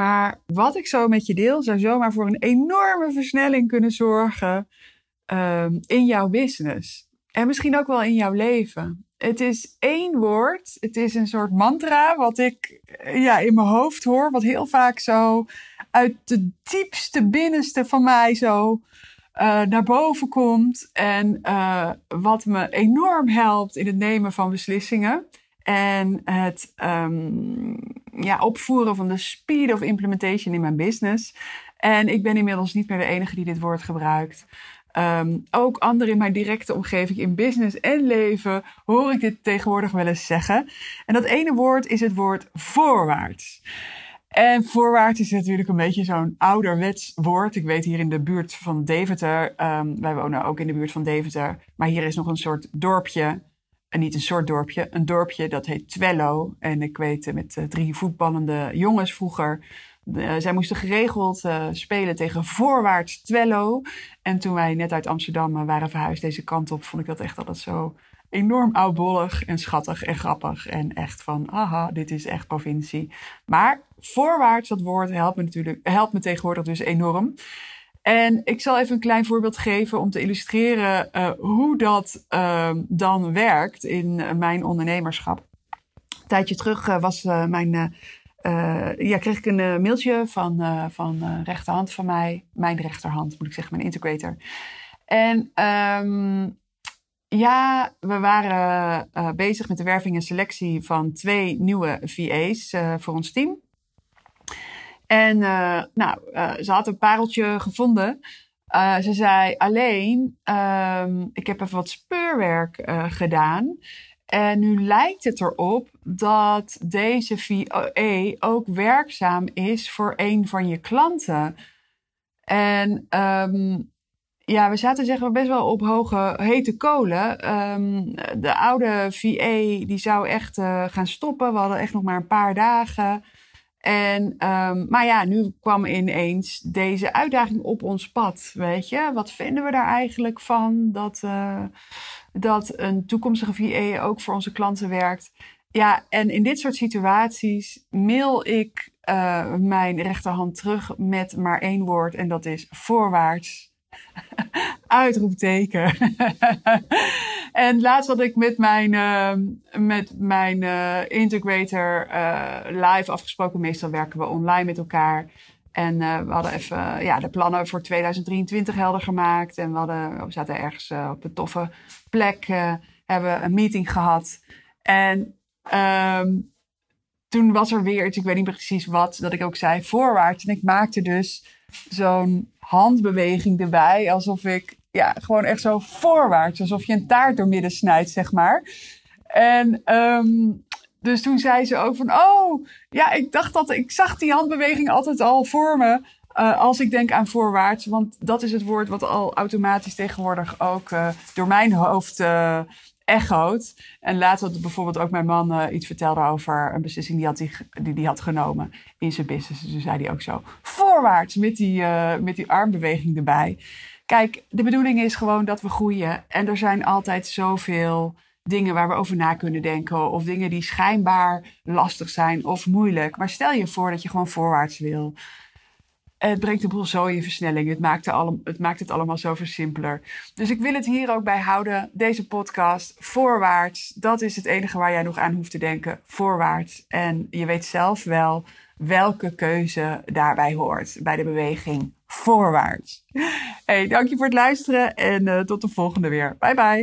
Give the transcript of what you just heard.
Maar wat ik zo met je deel, zou zomaar voor een enorme versnelling kunnen zorgen um, in jouw business. En misschien ook wel in jouw leven. Het is één woord. Het is een soort mantra wat ik ja, in mijn hoofd hoor. Wat heel vaak zo uit de diepste binnenste van mij zo uh, naar boven komt. En uh, wat me enorm helpt in het nemen van beslissingen. En het um, ja, opvoeren van de speed of implementation in mijn business. En ik ben inmiddels niet meer de enige die dit woord gebruikt. Um, ook anderen in mijn directe omgeving, in business en leven, hoor ik dit tegenwoordig wel eens zeggen. En dat ene woord is het woord voorwaarts. En voorwaarts is natuurlijk een beetje zo'n ouderwets woord. Ik weet hier in de buurt van Deventer, um, wij wonen ook in de buurt van Deventer, maar hier is nog een soort dorpje en niet een soort dorpje, een dorpje dat heet Twello. En ik weet eh, met uh, drie voetballende jongens vroeger. Uh, zij moesten geregeld spelen tegen voorwaarts Twello. En toen wij net uit Amsterdam waren verhuisd deze kant op, vond ik dat echt altijd zo enorm oudbollig en schattig en grappig. En echt van, aha, dit is echt provincie. Maar voorwaarts, dat woord, helpt me natuurlijk, helpt me tegenwoordig dus enorm. En ik zal even een klein voorbeeld geven om te illustreren uh, hoe dat uh, dan werkt in mijn ondernemerschap. Een tijdje terug uh, was mijn, ja, kreeg ik een mailtje van, van rechterhand van mij, mijn rechterhand moet ik zeggen, mijn integrator. En um, ja, we waren bezig met de werving en selectie van twee nieuwe VA's voor ons team. En uh, nou, uh, ze had een pareltje gevonden. Uh, ze zei alleen, um, ik heb even wat speurwerk gedaan. En nu lijkt het erop dat deze VA ook werkzaam is voor een van je klanten. En um, ja, we zaten zeg maar best wel op hoge hete kolen. Um, de oude VA die zou echt gaan stoppen. We hadden echt nog maar een paar dagen. En, um, maar ja, nu kwam ineens deze uitdaging op ons pad. Weet je, wat vinden we daar eigenlijk van? Dat, uh, dat een toekomstige VA ook voor onze klanten werkt. Ja, en in dit soort situaties mail ik uh, mijn rechterhand terug met maar één woord en dat is voorwaarts. Uitroepteken. en laatst had ik met mijn, uh, met mijn uh, integrator uh, live afgesproken. Meestal werken we online met elkaar. En we hadden even ja, de plannen voor 2023 helder gemaakt. En we, hadden, we zaten ergens op een toffe plek. hebben een meeting gehad. En um, toen was er weer iets, ik weet niet precies wat, dat ik ook zei voorwaarts. En ik maakte dus zo'n handbeweging erbij. Alsof ik ja, gewoon echt zo voorwaarts. Alsof je een taart doormidden snijdt, zeg maar. En um, dus toen zei ze ook van, oh, ja, ik dacht dat, ik zag die handbeweging altijd al voor me. Uh, als ik denk aan voorwaarts, want dat is het woord wat al automatisch tegenwoordig ook uh, door mijn hoofd uh, echoot. En later had bijvoorbeeld ook mijn man iets vertelde over een beslissing die, had die, die had genomen in zijn business. Dus toen zei hij ook zo voorwaarts met die, met die armbeweging erbij. Kijk, de bedoeling is gewoon dat we groeien. En er zijn altijd zoveel dingen waar we over na kunnen denken. Of dingen die schijnbaar lastig zijn of moeilijk. Maar stel je voor dat je gewoon voorwaarts wil. Het brengt de boel zo in versnelling. Het maakt, het maakt het allemaal zo simpeler. Dus ik wil het hier ook bij houden. Deze podcast, voorwaarts. Dat is het enige waar jij nog aan hoeft te denken. Voorwaarts. En je weet zelf wel welke keuze daarbij hoort. Bij de beweging voorwaarts. Hey, dank je voor het luisteren en uh, tot de volgende weer. Bye bye.